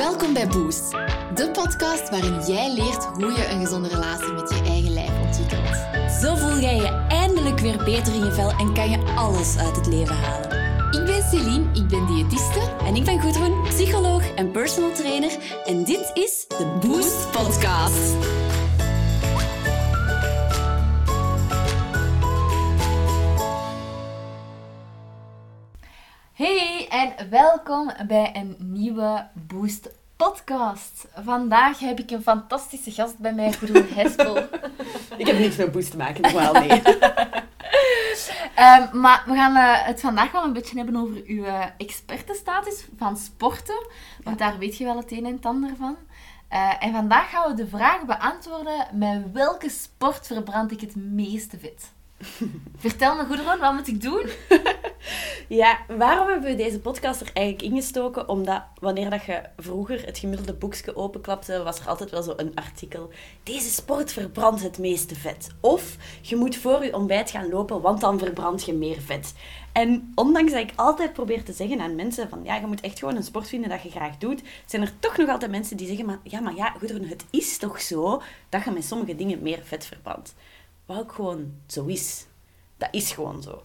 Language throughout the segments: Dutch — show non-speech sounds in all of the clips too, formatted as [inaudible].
Welkom bij Boost, de podcast waarin jij leert hoe je een gezonde relatie met je eigen lijf ontwikkelt. Zo voel jij je eindelijk weer beter in je vel en kan je alles uit het leven halen. Ik ben Celine, ik ben diëtiste. En ik ben Gudrun, psycholoog en personal trainer. En dit is de Boost Podcast. Welkom bij een nieuwe Boost podcast. Vandaag heb ik een fantastische gast bij mij, Groen [laughs] Hespel. Ik heb niks met boost te maken, normaal nee. [laughs] Ehm, maar we gaan eh, het vandaag wel een beetje hebben over uw uh, expertenstatus van sporten. Want daar weet je wel het een en het ander van. Eh, en vandaag gaan we de vraag beantwoorden: met welke sport verbrand ik het meeste vet? [laughs] Vertel me, Goedron, wat moet ik doen? Ja, waarom hebben we deze podcast er eigenlijk ingestoken? Omdat wanneer dat je vroeger het gemiddelde boekje openklapte, was er altijd wel zo een artikel. Deze sport verbrandt het meeste vet. Of je moet voor je ontbijt gaan lopen, want dan verbrand je meer vet. En ondanks dat ik altijd probeer te zeggen aan mensen van ja, je moet echt gewoon een sport vinden dat je graag doet, zijn er toch nog altijd mensen die zeggen, maar ja, maar ja, het is toch zo dat je met sommige dingen meer vet verbrandt. Wat ook gewoon zo is. Dat is gewoon zo.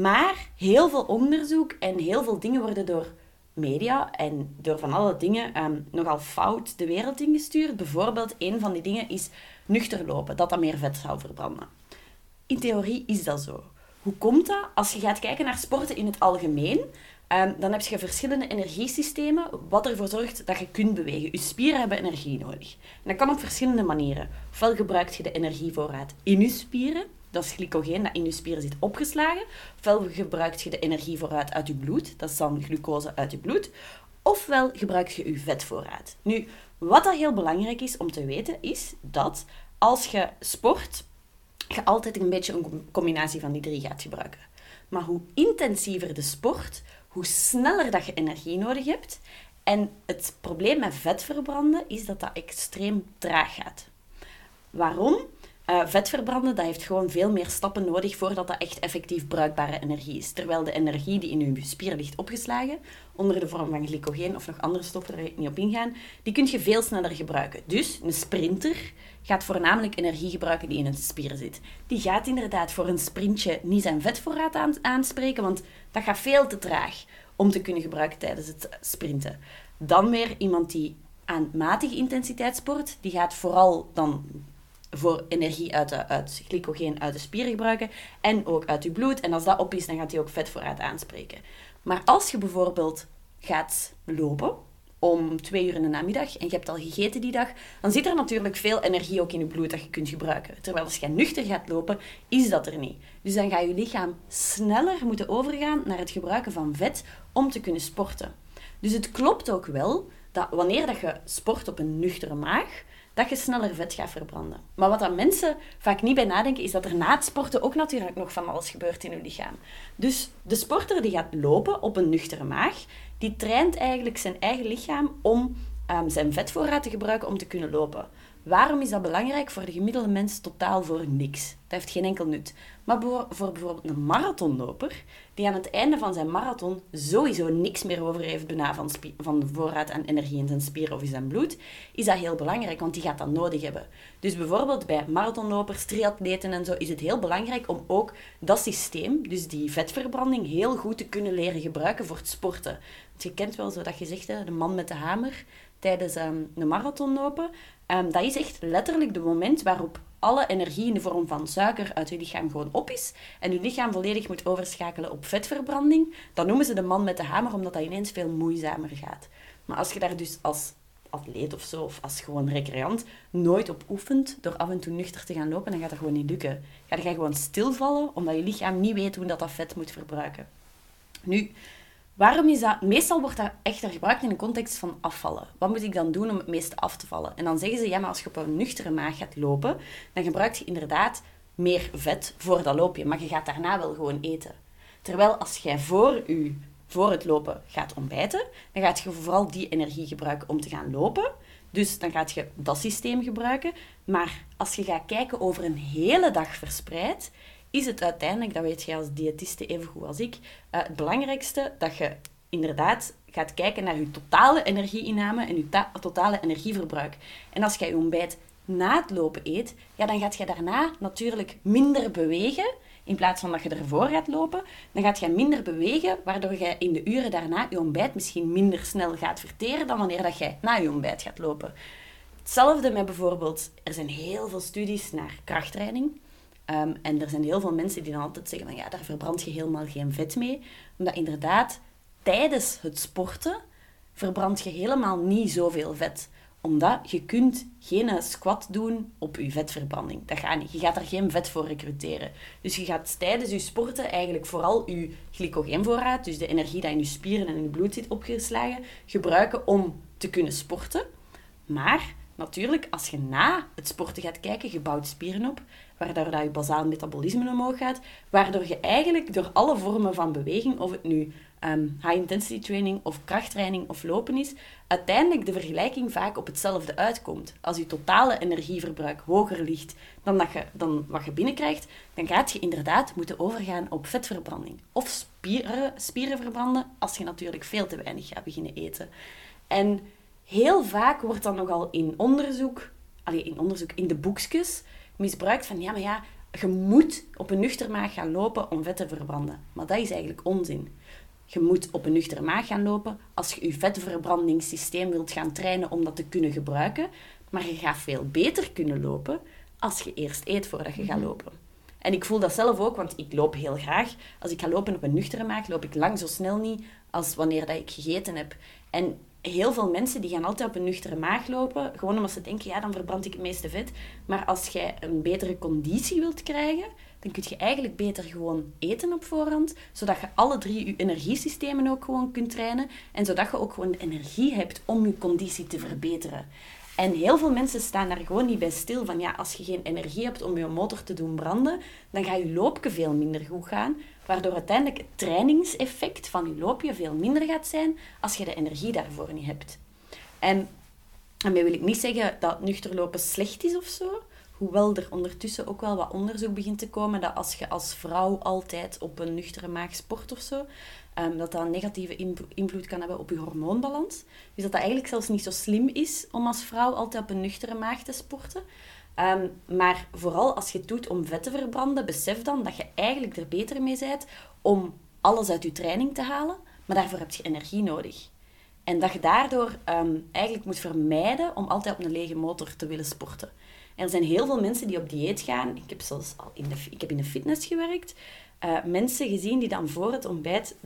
Maar heel veel onderzoek en heel veel dingen worden door media en door van alle dingen um, nogal fout de wereld ingestuurd. Bijvoorbeeld, een van die dingen is nuchter lopen, dat dat meer vet zou verbranden. In theorie is dat zo. Hoe komt dat? Als je gaat kijken naar sporten in het algemeen, um, dan heb je verschillende energiesystemen, wat ervoor zorgt dat je kunt bewegen. Je spieren hebben energie nodig. En dat kan op verschillende manieren. Ofwel gebruik je de energievoorraad in je spieren, dat is glycogeen dat in je spieren zit opgeslagen. Ofwel gebruik je de energievoorraad uit je bloed, dat is dan glucose uit je bloed. Ofwel gebruik je je vetvoorraad. Nu, wat dat heel belangrijk is om te weten, is dat als je sport, je altijd een beetje een combinatie van die drie gaat gebruiken. Maar hoe intensiever de sport, hoe sneller dat je energie nodig hebt. En het probleem met vet verbranden is dat dat extreem traag gaat. Waarom? Uh, vet verbranden, dat heeft gewoon veel meer stappen nodig voordat dat echt effectief bruikbare energie is. Terwijl de energie die in uw spier ligt opgeslagen, onder de vorm van glycogeen of nog andere stoffen, daar ga ik niet op ingaan, die kun je veel sneller gebruiken. Dus een sprinter gaat voornamelijk energie gebruiken die in een spier zit. Die gaat inderdaad voor een sprintje niet zijn vetvoorraad aan, aanspreken, want dat gaat veel te traag om te kunnen gebruiken tijdens het sprinten. Dan weer iemand die aan matige intensiteit sport, die gaat vooral dan voor energie uit, uit glycogeen uit de spieren gebruiken en ook uit je bloed. En als dat op is, dan gaat hij ook vet vooruit aanspreken. Maar als je bijvoorbeeld gaat lopen om twee uur in de namiddag en je hebt al gegeten die dag, dan zit er natuurlijk veel energie ook in je bloed dat je kunt gebruiken. Terwijl als je nuchter gaat lopen, is dat er niet. Dus dan gaat je lichaam sneller moeten overgaan naar het gebruiken van vet om te kunnen sporten. Dus het klopt ook wel dat wanneer dat je sport op een nuchtere maag, dat je sneller vet gaat verbranden. Maar wat dat mensen vaak niet bij nadenken, is dat er na het sporten ook natuurlijk nog van alles gebeurt in je lichaam. Dus de sporter die gaat lopen op een nuchtere maag, die traint eigenlijk zijn eigen lichaam om um, zijn vetvoorraad te gebruiken om te kunnen lopen. Waarom is dat belangrijk? Voor de gemiddelde mens totaal voor niks. Dat heeft geen enkel nut. Maar voor bijvoorbeeld een marathonloper, die aan het einde van zijn marathon sowieso niks meer over heeft bijna van, van de voorraad aan energie in zijn spieren of in zijn bloed, is dat heel belangrijk, want die gaat dat nodig hebben. Dus bijvoorbeeld bij marathonlopers, triatleten en zo, is het heel belangrijk om ook dat systeem, dus die vetverbranding, heel goed te kunnen leren gebruiken voor het sporten. Want je kent wel zo dat gezegd, hè, de man met de hamer tijdens um, een marathon lopen. Um, dat is echt letterlijk het moment waarop alle energie in de vorm van suiker uit je lichaam gewoon op is en je lichaam volledig moet overschakelen op vetverbranding, dan noemen ze de man met de hamer omdat dat ineens veel moeizamer gaat. Maar als je daar dus als atleet of zo, of als gewoon recreant, nooit op oefent door af en toe nuchter te gaan lopen, dan gaat dat gewoon niet lukken. Ga je gewoon stilvallen omdat je lichaam niet weet hoe dat, dat vet moet verbruiken. Nu, Waarom is dat? Meestal wordt dat echter gebruikt in een context van afvallen. Wat moet ik dan doen om het meeste af te vallen? En dan zeggen ze, ja, maar als je op een nuchtere maag gaat lopen, dan gebruik je inderdaad meer vet voor dat loopje. Maar je gaat daarna wel gewoon eten. Terwijl als jij voor, u, voor het lopen gaat ontbijten, dan gaat je vooral die energie gebruiken om te gaan lopen. Dus dan gaat je dat systeem gebruiken. Maar als je gaat kijken over een hele dag verspreid, is het uiteindelijk, dat weet jij als diëtiste even goed als ik, uh, het belangrijkste dat je inderdaad gaat kijken naar je totale energieinname en je ta- totale energieverbruik. En als jij je ontbijt na het lopen eet, ja, dan gaat je daarna natuurlijk minder bewegen. In plaats van dat je ervoor gaat lopen, dan gaat je minder bewegen, waardoor je in de uren daarna je ontbijt misschien minder snel gaat verteren dan wanneer dat jij na je ontbijt gaat lopen. Hetzelfde met bijvoorbeeld, er zijn heel veel studies naar krachttraining. Ehm, en er zijn heel veel mensen die dan altijd zeggen van ja, daar verbrand je helemaal geen vet mee. Omdat inderdaad, tijdens het sporten verbrand je helemaal niet zoveel vet. Omdat je kunt geen squat doen op je vetverbranding. Dat gaat niet. Je gaat daar geen vet voor recruteren. Dus je gaat tijdens je sporten eigenlijk vooral je glycogeenvoorraad, dus de energie die in je spieren en in je bloed zit opgeslagen, gebruiken om te kunnen sporten. Maar natuurlijk, als je na het sporten gaat kijken, je bouwt spieren op, waardoor dat je basaal metabolisme omhoog gaat, waardoor je eigenlijk door alle vormen van beweging, of het nu ehm, high-intensity training of krachttraining of lopen is, uiteindelijk de vergelijking vaak op hetzelfde uitkomt. Als je totale energieverbruik hoger ligt dan, dat je, dan wat je binnenkrijgt, dan gaat je inderdaad moeten overgaan op vetverbranding. Of spieren, spieren verbranden, als je natuurlijk veel te weinig gaat beginnen eten. En heel vaak wordt dan nogal in onderzoek, allee, in onderzoek, in de boekjes, misbruikt van ja, maar ja, je moet op een nuchter maag gaan lopen om vet te verbranden. Maar dat is eigenlijk onzin. Je moet op een nuchtere maag gaan lopen als je je vetverbrandingssysteem wilt gaan trainen om dat te kunnen gebruiken. Maar je gaat veel beter kunnen lopen als je eerst eet voordat je gaat lopen. En ik voel dat zelf ook, want ik loop heel graag. Als ik ga lopen op een nuchtere maag, loop ik lang zo snel niet als wanneer dat ik gegeten heb. En heel veel mensen die gaan altijd op een nuchtere maag lopen, gewoon omdat ze denken, ja, dan verbrand ik het meeste vet. Maar als jij een betere conditie wilt krijgen, dan kun je eigenlijk beter gewoon eten op voorhand, zodat je alle drie je energiesystemen ook gewoon kunt trainen en zodat je ook gewoon energie hebt om je conditie te verbeteren. En heel veel mensen staan daar gewoon niet bij stil van, ja, als je geen energie hebt om je motor te doen branden, dan gaat je loopje veel minder goed gaan, waardoor uiteindelijk het trainingseffect van je loopje veel minder gaat zijn als je de energie daarvoor niet hebt. En daarmee wil ik niet zeggen dat nuchter lopen slecht is of zo, hoewel er ondertussen ook wel wat onderzoek begint te komen dat als je als vrouw altijd op een nuchtere maag sport of zo, um, dat dat een negatieve invloed kan hebben op je hormoonbalans. Dus dat dat eigenlijk zelfs niet zo slim is om als vrouw altijd op een nuchtere maag te sporten. Um, maar vooral als je het doet om vet te verbranden, besef dan dat je eigenlijk er beter mee bent om alles uit je training te halen. Maar daarvoor heb je energie nodig. En dat je daardoor um, eigenlijk moet vermijden om altijd op een lege motor te willen sporten. Er zijn heel veel mensen die op dieet gaan. Ik heb zelfs al in de, ik heb in de fitness gewerkt. Uh, mensen gezien die dan voor het ontbijt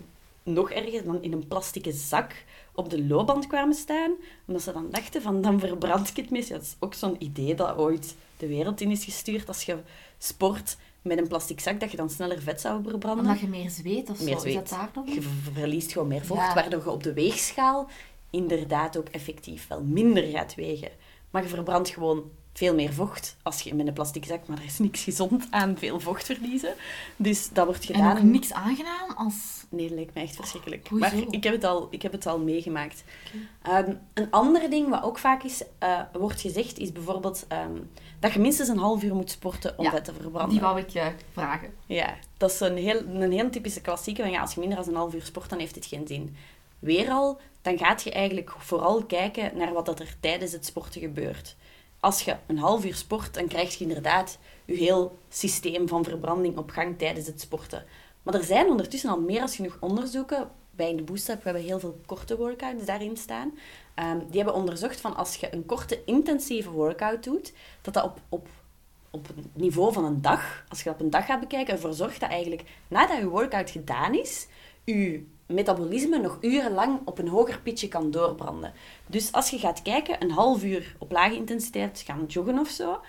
nog erger dan in een plastieke zak op de loopband kwamen staan. Omdat ze dan dachten van, dan verbrand ik het mis. Ja, dat is ook zo'n idee dat ooit de wereld in is gestuurd. Als je sport met een plastic zak, dat je dan sneller vet zou verbranden. Omdat je meer zweet of meer zo, zweet. is dat daardoor? Je verliest gewoon meer vocht, Ja. waardoor je op de weegschaal inderdaad ook effectief wel minder gaat wegen. Maar je verbrandt gewoon veel meer vocht als je met een plastic zak, maar er is niks gezond aan veel vocht verliezen. Dus dat wordt En gedaan. ook niks aangenaam als... Nee, dat lijkt me echt verschrikkelijk. hoezo? maar ik heb het al, ik heb het al meegemaakt. Ehm, een ander ding wat ook vaak is, eh, wordt gezegd, is bijvoorbeeld ehm, dat je minstens een half uur moet sporten om Ja, vet te verbranden. Die wou ik je vragen. Ja, dat is een heel, een heel typische klassieke. Ja, als je minder dan een half uur sport, dan heeft het geen zin. Weer al, dan gaat je eigenlijk vooral kijken naar wat dat er tijdens het sporten gebeurt. Als je een half uur sport, dan krijg je inderdaad je heel systeem van verbranding op gang tijdens het sporten. Maar er zijn ondertussen al meer dan genoeg onderzoeken. Bij in de Boost Up we hebben heel veel korte workouts daarin staan. Ehm, die hebben onderzocht van als je een korte intensieve workout doet, dat dat op, op op het niveau van een dag, als je dat op een dag gaat bekijken, ervoor zorgt dat eigenlijk nadat je workout gedaan is, je metabolisme nog urenlang op een hoger pitje kan doorbranden. Dus als je gaat kijken, een half uur op lage intensiteit gaan joggen of zo,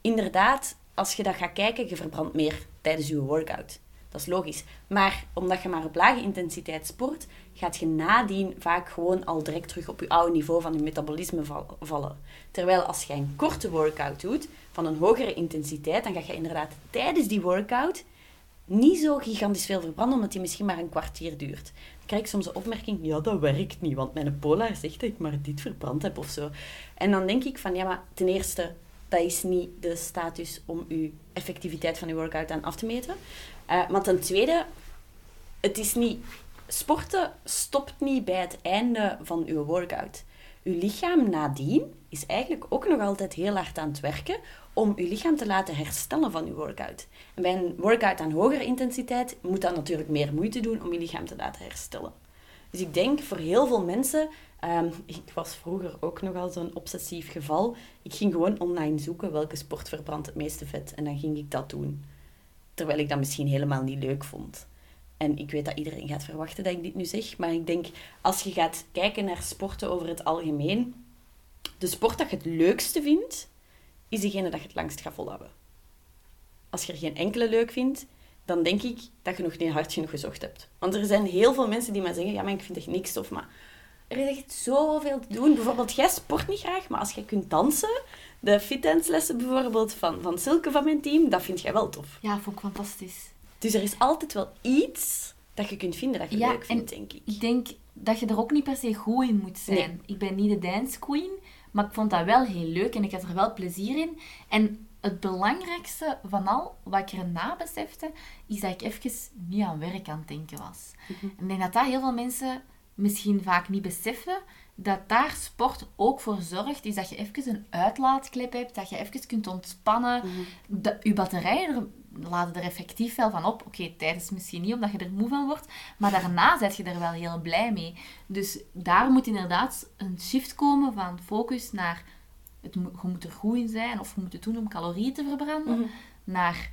inderdaad, als je dat gaat kijken, je verbrandt meer tijdens je workout. Dat is logisch. Maar omdat je maar op lage intensiteit sport, gaat je nadien vaak gewoon al direct terug op je oude niveau van je metabolisme val- vallen. Terwijl als je een korte workout doet, van een hogere intensiteit, dan ga je inderdaad tijdens die workout niet zo gigantisch veel verbranden, omdat die misschien maar een kwartier duurt. Dan krijg ik soms de opmerking, ja, dat werkt niet, want mijn polar zegt dat ik maar dit verbrand heb of zo. En dan denk ik van, ja, maar ten eerste, dat is niet de status om je effectiviteit van je workout aan af te meten. Eh, maar ten tweede, het is niet sporten stopt niet bij het einde van uw workout. Uw lichaam nadien is eigenlijk ook nog altijd heel hard aan het werken om uw lichaam te laten herstellen van uw workout. En bij een workout aan hogere intensiteit moet dat natuurlijk meer moeite doen om je lichaam te laten herstellen. Dus ik denk voor heel veel mensen, ehm, ik was vroeger ook nogal zo'n obsessief geval, ik ging gewoon online zoeken welke sport verbrandt het meeste vet en dan ging ik dat doen. Terwijl ik dat misschien helemaal niet leuk vond. En ik weet dat iedereen gaat verwachten dat ik dit nu zeg, maar ik denk als je gaat kijken naar sporten over het algemeen, de sport dat je het leukste vindt, is degene dat je het langst gaat volhouden. Als je er geen enkele leuk vindt, dan denk ik dat je nog niet hard genoeg gezocht hebt. Want er zijn heel veel mensen die maar zeggen, ja, maar ik vind echt niks of maar... Er is echt zoveel te doen. Bijvoorbeeld, jij sport niet graag, maar als jij kunt dansen, de fitdanslessen bijvoorbeeld van, van Silke van mijn team, dat vind jij wel tof. Ja, vond ik fantastisch. Dus er is altijd wel iets dat je kunt vinden dat je Ja, leuk vindt, en denk ik. Ik denk dat je er ook niet per se goed in moet zijn. Nee. Ik ben niet de dance queen, maar ik vond dat wel heel leuk en ik had er wel plezier in. En het belangrijkste van al, wat ik erna besefte, is dat ik even niet aan werk aan het denken was. Mhm. En ik denk dat dat heel veel mensen misschien vaak niet beseffen, dat daar sport ook voor zorgt, is dat je even een uitlaatklep hebt, dat je even kunt ontspannen. Mhm. De, je batterijen er, laden er effectief wel van op. Oké, tijdens misschien niet, omdat je er moe van wordt, maar daarna zet je er wel heel blij mee. Dus daar moet inderdaad een shift komen van focus naar het, je moet er goed in zijn, of je moet het doen om calorieën te verbranden, naar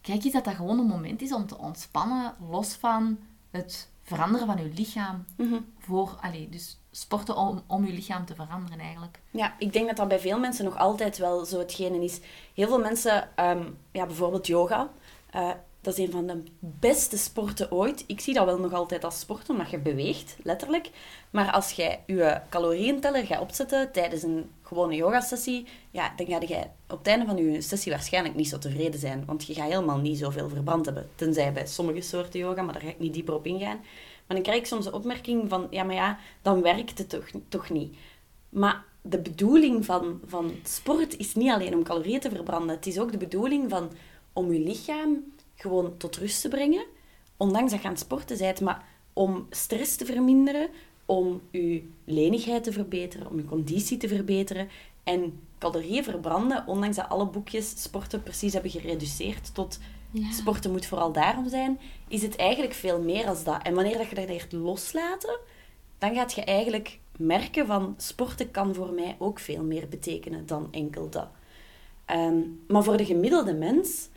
kijk eens dat dat gewoon een moment is om te ontspannen, los van het veranderen van je lichaam. Mhm. Voor, allee, dus sporten om, om je lichaam te veranderen eigenlijk. Ja, ik denk dat dat bij veel mensen nog altijd wel zo hetgene is. Heel veel mensen, ehm, ja, bijvoorbeeld yoga, eh, dat is een van de beste sporten ooit. Ik zie dat wel nog altijd als sport, omdat je beweegt, letterlijk. Maar als jij je calorieënteller gaat opzetten tijdens een gewone yogasessie, ja, dan ga je op het einde van je sessie waarschijnlijk niet zo tevreden zijn. Want je gaat helemaal niet zoveel verbrand hebben. Tenzij bij sommige soorten yoga, maar daar ga ik niet dieper op ingaan. Maar dan krijg ik soms de opmerking van, ja, maar ja, dan werkt het toch, toch niet. Maar de bedoeling van, van sport is niet alleen om calorieën te verbranden. Het is ook de bedoeling van, om je lichaam gewoon tot rust te brengen. Ondanks dat je aan het sporten bent, maar om stress te verminderen, om je lenigheid te verbeteren, om je conditie te verbeteren. En calorieën verbranden, ondanks dat alle boekjes sporten precies hebben gereduceerd tot Ja. sporten moet vooral daarom zijn, is het eigenlijk veel meer als dat. En wanneer dat je dat leert loslaten, dan gaat je eigenlijk merken van sporten kan voor mij ook veel meer betekenen dan enkel dat. Ehm, maar voor de gemiddelde mens,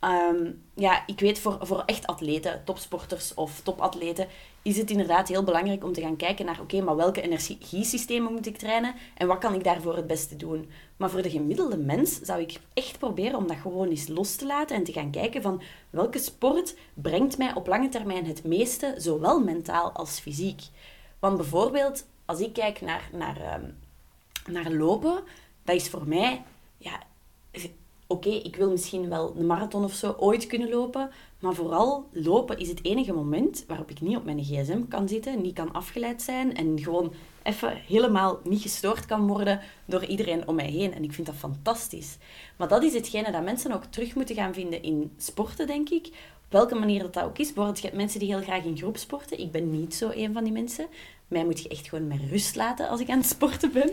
ehm, ja, ik weet voor, voor echt atleten, topsporters of topatleten, is het inderdaad heel belangrijk om te gaan kijken naar, oké, maar welke energiesystemen moet ik trainen en wat kan ik daarvoor het beste doen? Maar voor de gemiddelde mens zou ik echt proberen om dat gewoon eens los te laten en te gaan kijken van welke sport brengt mij op lange termijn het meeste, zowel mentaal als fysiek. Want bijvoorbeeld, als ik kijk naar, naar, ehm, naar lopen, dat is voor mij, ja, oké, ik wil misschien wel een marathon of zo ooit kunnen lopen, maar vooral lopen is het enige moment waarop ik niet op mijn gsm kan zitten, niet kan afgeleid zijn en gewoon even helemaal niet gestoord kan worden door iedereen om mij heen. En ik vind dat fantastisch. Maar dat is hetgene dat mensen ook terug moeten gaan vinden in sporten, denk ik. Op welke manier dat, dat ook is. Bijvoorbeeld, je hebt mensen die heel graag in groep sporten. Ik ben niet zo een van die mensen. Mij moet je echt gewoon met rust laten als ik aan het sporten ben.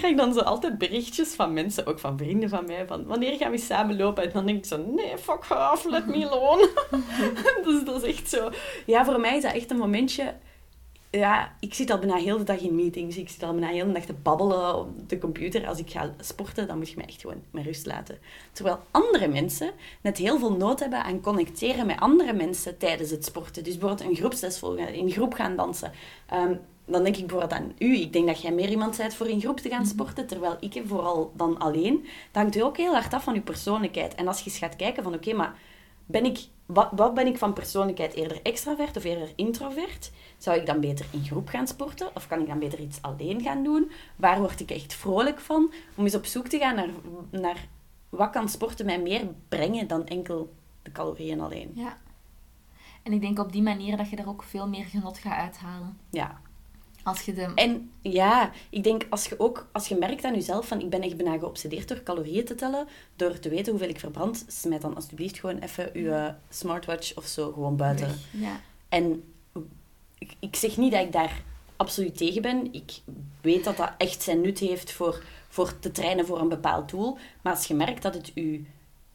Krijg dan zo altijd berichtjes van mensen, ook van vrienden van mij, van wanneer gaan we samen lopen? En dan denk ik zo, nee, fuck off, let me alone. [laughs] dus dat is echt zo. Ja, voor mij is dat echt een momentje... Ja, ik zit al bijna heel de dag in meetings. Ik zit al bijna heel de dag te babbelen op de computer. Als ik ga sporten, dan moet je me echt gewoon met rust laten. Terwijl andere mensen net heel veel nood hebben aan connecteren met andere mensen tijdens het sporten. Dus bijvoorbeeld een groepsles volgen, in groep gaan dansen. Ehm, dan denk ik bijvoorbeeld aan u. Ik denk dat jij meer iemand bent voor in groep te gaan sporten, terwijl ik vooral dan alleen. Dat hangt ook heel hard af van uw persoonlijkheid. En als je eens gaat kijken van, oké, maar ben ik, wat, wat ben ik van persoonlijkheid? Eerder extravert of eerder introvert? Zou ik dan beter in groep gaan sporten? Of kan ik dan beter iets alleen gaan doen? Waar word ik echt vrolijk van? Om eens op zoek te gaan naar, naar wat kan sporten mij meer brengen dan enkel de calorieën alleen. Ja. En ik denk op die manier dat je er ook veel meer genot gaat uithalen. Ja. Als je de... En ja, ik denk als je ook, als je merkt aan jezelf van ik ben echt bijna geobsedeerd door calorieën te tellen, door te weten hoeveel ik verbrand, smijt dan alsjeblieft gewoon even je smartwatch of zo gewoon buiten. Ja. En ik, ik zeg niet dat ik daar absoluut tegen ben. Ik weet dat dat echt zijn nut heeft voor, voor te trainen voor een bepaald doel. Maar als je merkt dat het je,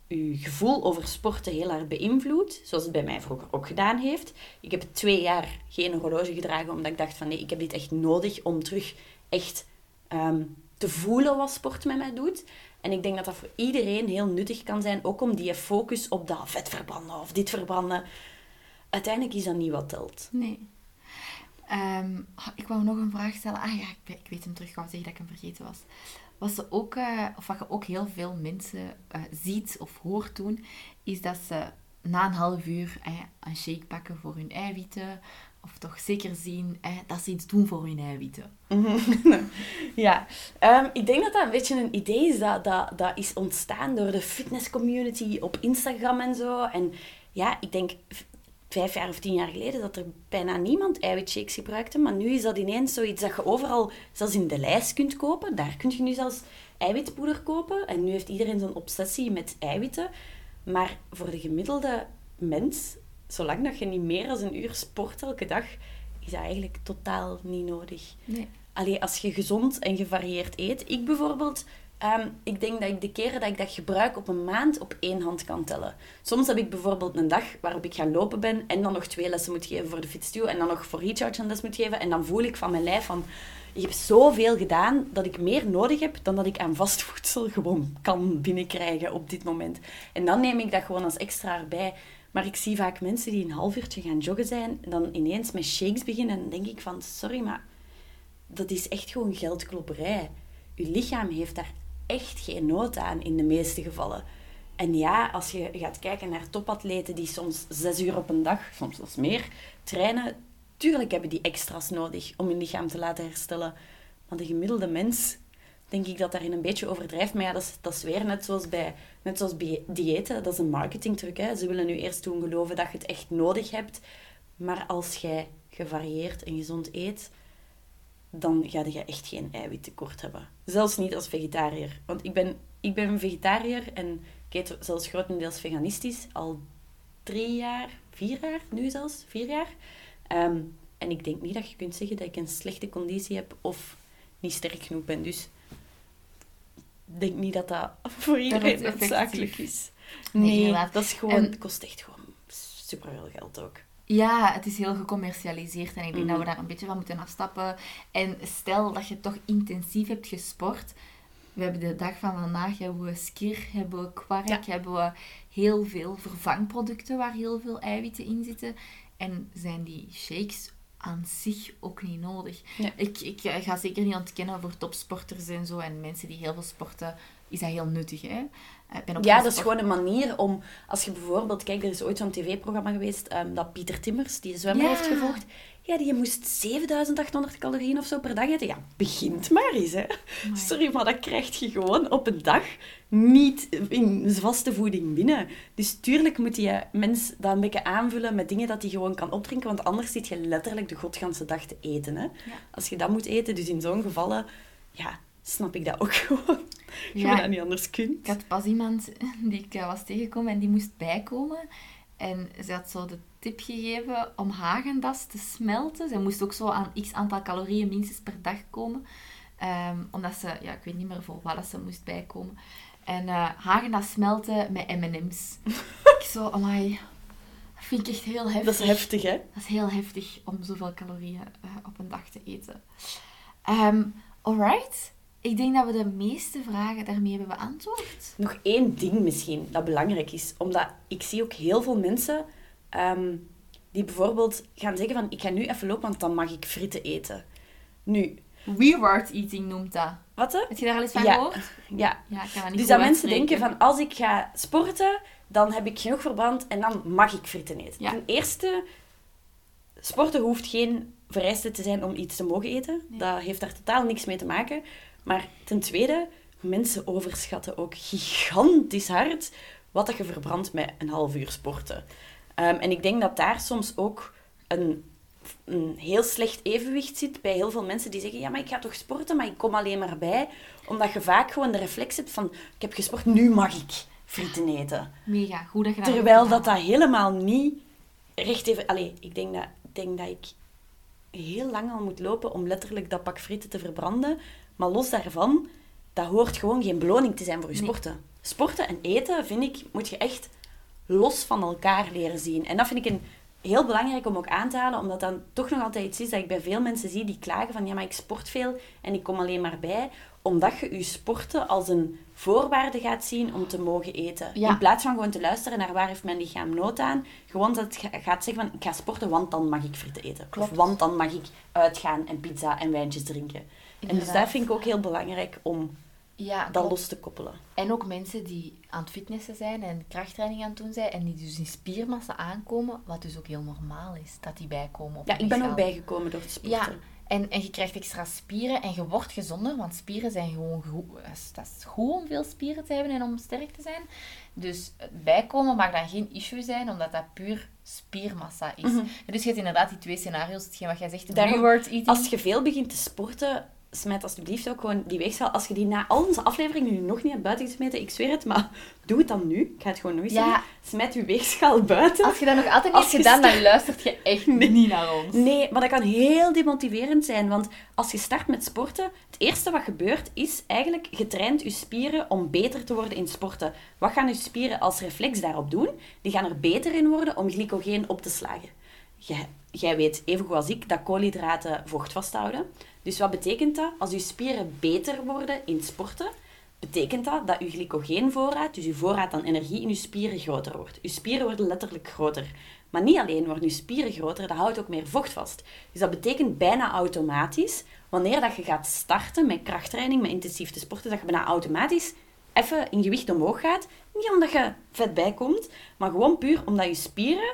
je gevoel over sporten heel hard beïnvloedt, zoals het bij mij vroeger ook gedaan heeft. Ik heb twee jaar geen horloge gedragen, omdat ik dacht van nee, ik heb dit echt nodig om terug echt ehm, te voelen wat sport met mij doet. En ik denk dat dat voor iedereen heel nuttig kan zijn, ook om die focus op dat vet verbranden of dit verbranden. Uiteindelijk is dat niet wat telt. Nee. Ehm, ik wou nog een vraag stellen. Ah ja, ik weet hem terug. Ik wou zeggen dat ik hem vergeten was. Wat, ze ook, eh, of wat je ook heel veel mensen eh, ziet of hoort doen, is dat ze na een half uur eh, een shake pakken voor hun eiwitten. Of toch zeker zien dat ze iets doen voor hun eiwitten. [laughs] Ja, ehm, ik denk dat dat een beetje een idee is dat, dat, dat is ontstaan door de fitnesscommunity op Instagram en zo. En ja, ik denk vijf jaar of tien jaar geleden dat er bijna niemand eiwitshakes gebruikte. Maar nu is dat ineens zoiets dat je overal, zelfs in de lijst kunt kopen. Daar kun je nu zelfs eiwitpoeder kopen. En nu heeft iedereen zo'n obsessie met eiwitten. Maar voor de gemiddelde mens, zolang dat je niet meer dan een uur sport elke dag, is dat eigenlijk totaal niet nodig. Nee. Allee, als je gezond en gevarieerd eet. Ik bijvoorbeeld, ehm, ik denk dat ik de keren dat ik dat gebruik op een maand op één hand kan tellen. Soms heb ik bijvoorbeeld een dag waarop ik gaan lopen ben en dan nog twee lessen moet geven voor de fietsstuw en dan nog voor recharge een les moet geven. En dan voel ik van mijn lijf van, ik heb zoveel gedaan dat ik meer nodig heb dan dat ik aan vast voedsel [laughs] gewoon kan binnenkrijgen op dit moment. En dan neem ik dat gewoon als extra erbij. Maar ik zie vaak mensen die een half uurtje gaan joggen zijn en dan ineens met shakes beginnen. En dan denk ik van, sorry, maar dat is echt gewoon geldklopperij. Uw lichaam heeft daar echt geen nood aan in de meeste gevallen. En ja, als je gaat kijken naar topatleten die soms zes uur op een dag, soms zelfs meer, trainen, tuurlijk hebben die extra's nodig om hun lichaam te laten herstellen. Maar de gemiddelde mens, denk ik dat daarin een beetje overdrijft. Maar ja, dat is, dat is weer net zoals bij, net zoals bij diëten. Dat is een marketingtruc. Ze willen nu eerst doen geloven dat je het echt nodig hebt. Maar als jij gevarieerd en gezond eet, dan ga je echt geen eiwittekort hebben. Zelfs niet als vegetariër. Want ik ben, ik ben een vegetariër en ik eet zelfs grotendeels veganistisch. Al drie jaar, vier jaar, nu zelfs, vier jaar. Ehm, en ik denk niet dat je kunt zeggen dat ik een slechte conditie heb of niet sterk genoeg ben. Dus ik denk niet dat dat [laughs] voor iedereen noodzakelijk is. Nee, dat is gewoon, En- kost echt gewoon superveel geld ook. Ja, het is heel gecommercialiseerd en ik denk Mhm. dat we daar een beetje van moeten afstappen. En stel dat je toch intensief hebt gesport. We hebben de dag van vandaag hebben we skir, hebben we kwark, Ja. hebben we heel veel vervangproducten waar heel veel eiwitten in zitten. En zijn die shakes aan zich ook niet nodig. Ja. Ik, ik ga zeker niet ontkennen voor topsporters en zo en mensen die heel veel sporten, is dat heel nuttig. Hè? Eh, Ik ben ook Ja, dat is gewoon een manier om... Als je bijvoorbeeld... Kijk, er is ooit zo'n tv-programma geweest ehm, dat Pieter Timmers, die de zwemmer Ja. heeft gevolgd. Ja, die moest 7800 calorieën of zo per dag eten. Ja, begint maar eens, hè. Sorry, maar dat krijg je gewoon op een dag niet in vaste voeding binnen. Dus tuurlijk moet je mens dat een beetje aanvullen met dingen dat hij gewoon kan opdrinken, want anders zit je letterlijk de godganse dag te eten, hè. Als je dat moet eten, dus in zo'n gevallen, ja, snap ik dat ook [laughs] gewoon. Je Ja. dat niet anders kunt. Ik had pas iemand [laughs] die ik eh, was tegengekomen en die moest bijkomen. En ze had zo de tip gegeven om Hagendas te smelten. Ze moest ook zo aan x aantal calorieën minstens per dag komen. Ehm, omdat ze, ja, ik weet niet meer voor wat ze moest bijkomen. En eh Hagendas smelten met M&M's. [laughs] ik zo, amai, dat vind ik echt heel heftig. Dat is heftig, hè? Dat is heel heftig om zoveel calorieën eh, op een dag te eten. Ehm alright. Ik denk dat we de meeste vragen daarmee hebben beantwoord. Nog één ding misschien dat belangrijk is. Omdat ik zie ook heel veel mensen ehm, die bijvoorbeeld gaan zeggen van ik ga nu even lopen, want dan mag ik frieten eten. Nu, Reward eating noemt dat. wat hè? Heb je daar al eens van Ja. gehoord? [laughs] Ja. Ja, ik kan dat niet Dus dat mensen denken van als ik ga sporten, dan heb ik genoeg verbrand en dan mag ik frieten eten. Ja. Ten eerste, sporten hoeft geen vereiste te zijn om iets te mogen eten. Nee. Dat heeft daar totaal niks mee te maken. Maar ten tweede, mensen overschatten ook gigantisch hard wat dat je verbrandt met een half uur sporten. Ehm, en ik denk dat daar soms ook een, een heel slecht evenwicht zit bij heel veel mensen die zeggen, ja, maar ik ga toch sporten, maar ik kom alleen maar bij. Omdat je vaak gewoon de reflex hebt van, ik heb gesport, nu mag ik frieten eten. Mega, goed dat je dat Terwijl dat dat helemaal niet recht even... Allee, ik denk dat, ik denk dat ik heel lang al moet lopen om letterlijk dat pak frieten te verbranden. Maar los daarvan, dat hoort gewoon geen beloning te zijn voor je Nee. sporten. Sporten en eten, vind ik, moet je echt los van elkaar leren zien. En dat vind ik een, heel belangrijk om ook aan te halen, omdat dan toch nog altijd iets is dat ik bij veel mensen zie die klagen van ja, maar ik sport veel en ik kom alleen maar bij. Omdat je je sporten als een voorwaarde gaat zien om te mogen eten. Ja. In plaats van gewoon te luisteren naar waar heeft mijn lichaam nood aan. Gewoon dat het ga- gaat zeggen van ik ga sporten, want dan mag ik frieten eten. Klopt. Of want dan mag ik uitgaan en pizza en wijntjes drinken. En dus dat vind ik ook heel belangrijk om Ja, dat los te koppelen. En ook mensen die aan het fitnessen zijn en krachttraining aan het doen zijn en die dus in spiermassa aankomen, wat dus ook heel normaal is, dat die bijkomen op Ja, ik ben ook bijgekomen door te sporten. Ja, en, en je krijgt extra spieren en je wordt gezonder, want spieren zijn gewoon goed. dat is- Dat is goed om veel spieren te hebben en om sterk te zijn. Dus het bijkomen mag dan geen issue zijn, omdat dat puur spiermassa is. Dus je hebt inderdaad die twee scenario's, hetgeen wat jij zegt, Mhm. Daarom. Als je veel begint te sporten, smijt alsjeblieft ook gewoon die weegschaal. Als je die na al onze afleveringen nu nog niet hebt buiten gesmeten, ik zweer het, maar doe het dan nu. Ik ga het gewoon eens Ja. zeggen. Smijt je weegschaal buiten. Als je dat nog altijd niet Als hebt je gedaan, dan start- luistert je echt niet naar ons. Nee, maar dat kan heel demotiverend zijn. Want als je start met sporten, het eerste wat gebeurt is eigenlijk, je traint je spieren om beter te worden in sporten. Wat gaan je spieren als reflex daarop doen? Die gaan er beter in worden om glycogeen op te slagen. Jij, jij weet, evengoed als ik, dat koolhydraten vocht vasthouden. Dus wat betekent dat? Als je spieren beter worden in sporten, betekent dat dat je glycogeenvoorraad, dus je voorraad aan energie in je spieren groter wordt. Je spieren worden letterlijk groter. Maar niet alleen worden je spieren groter, dat houdt ook meer vocht vast. Dus dat betekent bijna automatisch, wanneer dat je gaat starten met krachttraining, met intensief te sporten, dat je bijna automatisch even in gewicht omhoog gaat. Niet omdat je vet bijkomt, maar gewoon puur omdat je spieren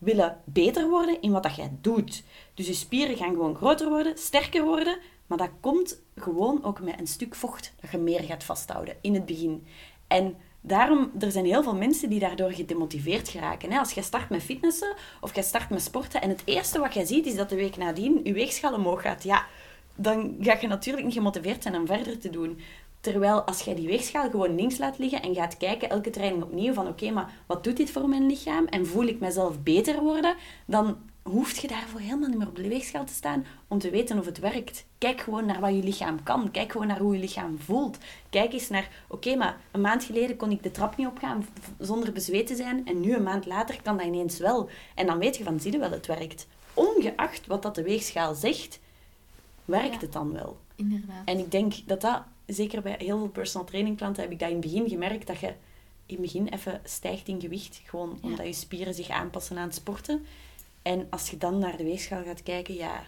willen beter worden in wat dat jij doet. Dus je spieren gaan gewoon groter worden, sterker worden, maar dat komt gewoon ook met een stuk vocht dat je meer gaat vasthouden in het begin. En daarom, er zijn heel veel mensen die daardoor gedemotiveerd geraken. Als je start met fitnessen of je start met sporten en het eerste wat je ziet is dat de week nadien je weegschaal omhoog gaat, ja, dan ga je natuurlijk niet gemotiveerd zijn om verder te doen. Terwijl als jij die weegschaal gewoon links laat liggen en gaat kijken elke training opnieuw van oké, maar wat doet dit voor mijn lichaam en voel ik mezelf beter worden, dan hoef je daarvoor helemaal niet meer op de weegschaal te staan om te weten of het werkt. Kijk gewoon naar wat je lichaam kan. Kijk gewoon naar hoe je lichaam voelt. Kijk eens naar, oké, maar een maand geleden kon ik de trap niet opgaan zonder bezweet te zijn en nu een maand later kan dat ineens wel. En dan weet je van, zie je wel, het werkt. Ongeacht wat dat de weegschaal zegt, werkt Ja. het dan wel. Inderdaad. En ik denk dat dat, zeker bij heel veel personal training klanten, heb ik dat in het begin gemerkt, dat je in het begin even stijgt in gewicht. Gewoon Ja. omdat je spieren zich aanpassen aan het sporten. En als je dan naar de weegschaal gaat kijken, ja,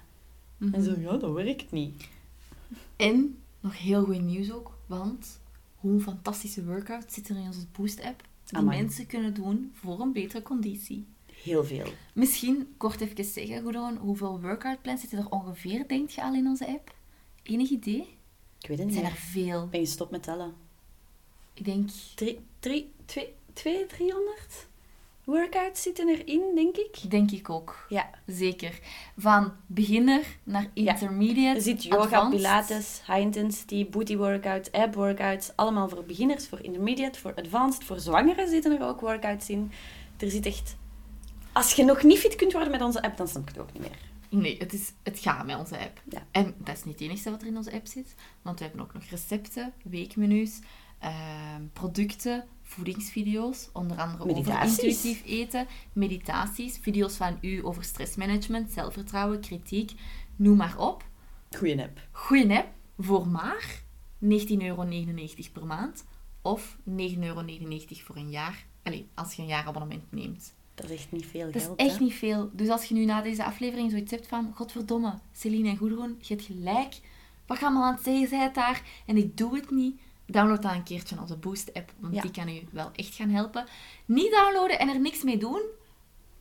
Mhm. en zo, ja, dat werkt niet. En nog heel goed nieuws ook, want hoe fantastische workouts zitten er in onze Boost-app die Amai. mensen kunnen doen voor een betere conditie. Heel veel. Misschien kort even zeggen, Goedon, hoeveel workoutplans zitten er ongeveer, denk je, al in onze app? Enig idee? Ik weet het niet zijn er veel. Ik ben gestopt met tellen. Ik denk, Drie, drie, twee, twee, driehonderd workouts zitten erin, denk ik. denk ik ook. Ja. Zeker. Van beginner naar Ja. intermediate, Er zit yoga, advanced. pilates, high intensity, booty workouts, ab workouts. Allemaal voor beginners, voor intermediate, voor advanced. Voor zwangeren zitten er ook workouts in. Er zit echt... Als je nog niet fit kunt worden met onze app, dan snap ik het ook niet meer. Nee, het, is, het gaat met onze app. Ja. En dat is niet het enige wat er in onze app zit. Want we hebben ook nog recepten, weekmenu's, ehm, producten, voedingsvideo's. Onder andere over intuïtief eten, meditaties, video's van u over stressmanagement, zelfvertrouwen, kritiek. Noem maar op. Goeie app. Goeie app voor maar 19,99 euro per maand. Of 9,99 euro voor een jaar. Allee, als je een jaarabonnement neemt. Dat is echt niet veel Dat is geld, echt hè? niet veel. Dus als je nu na deze aflevering zoiets hebt van... Godverdomme, Celine en Goedroen, je hebt gelijk. Wat gaan we aan het zeggen, zij het daar? En ik doe het niet. Download dan een keertje onze Boost-app. Want Ja. die kan u wel echt gaan helpen. Niet downloaden en er niks mee doen.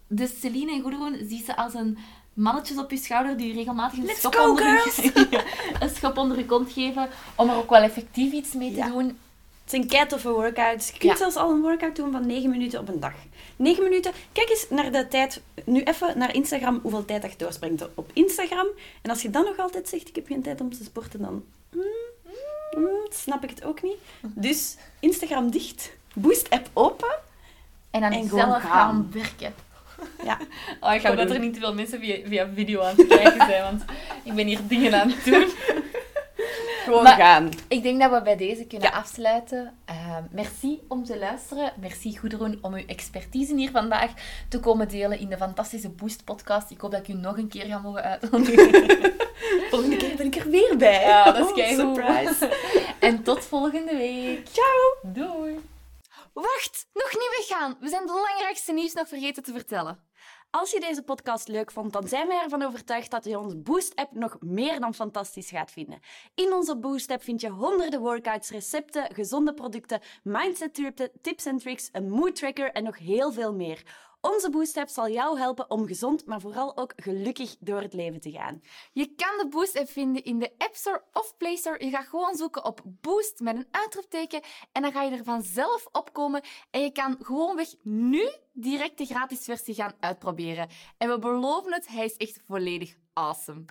Dus Celine en Goedroen ziet ze als een mannetjes op je schouder die u regelmatig een Let's schop, go, onder [laughs] je, een schop onder je kont geven. Om er ook wel effectief iets mee te Ja. doen. Het zijn keitoffe workouts. Je kunt Ja. zelfs al een workout doen van 9 minuten op een dag. 9 minuten. Kijk eens naar de tijd. Nu even naar Instagram, hoeveel tijd dat je doorspringt op Instagram. En als je dan nog altijd zegt, ik heb geen tijd om te sporten, dan mm, mm, snap ik het ook niet. Dus Instagram dicht, Boost app open. En dan En zelf gaan. gaan werken. Ja. [laughs] Oh, ik hoop dat er niet te veel mensen via, via video aan het kijken zijn, want ik ben hier dingen aan het doen. [laughs] Gewoon Maar- gaan. Ik denk dat we bij deze kunnen Ja. afsluiten. Eh, merci om te luisteren. Merci Goedroen om uw expertise hier vandaag te komen delen in de fantastische Boost podcast. Ik hoop dat ik u nog een keer ga mogen uitnodigen. [laughs] Volgende keer ben ik er weer bij. Ja, dat is Oh, keigoed. Surprise. [laughs] en tot volgende week. Ciao. Doei. Wacht, nog niet weggaan. We zijn het belangrijkste nieuws nog vergeten te vertellen. Als je deze podcast leuk vond, dan zijn wij ervan overtuigd dat je onze Boost-app nog meer dan fantastisch gaat vinden. In onze Boost-app vind je honderden workouts, recepten, gezonde producten, mindset tips en tricks, een mood tracker en nog heel veel meer. Onze Boost-app zal jou helpen om gezond, maar vooral ook gelukkig door het leven te gaan. Je kan de Boost-app vinden in de App Store of Play Store. Je gaat gewoon zoeken op Boost met een uitroepteken en dan ga je er vanzelf opkomen. En je kan gewoonweg nu direct de gratis versie gaan uitproberen. En we beloven het, hij is echt volledig awesome.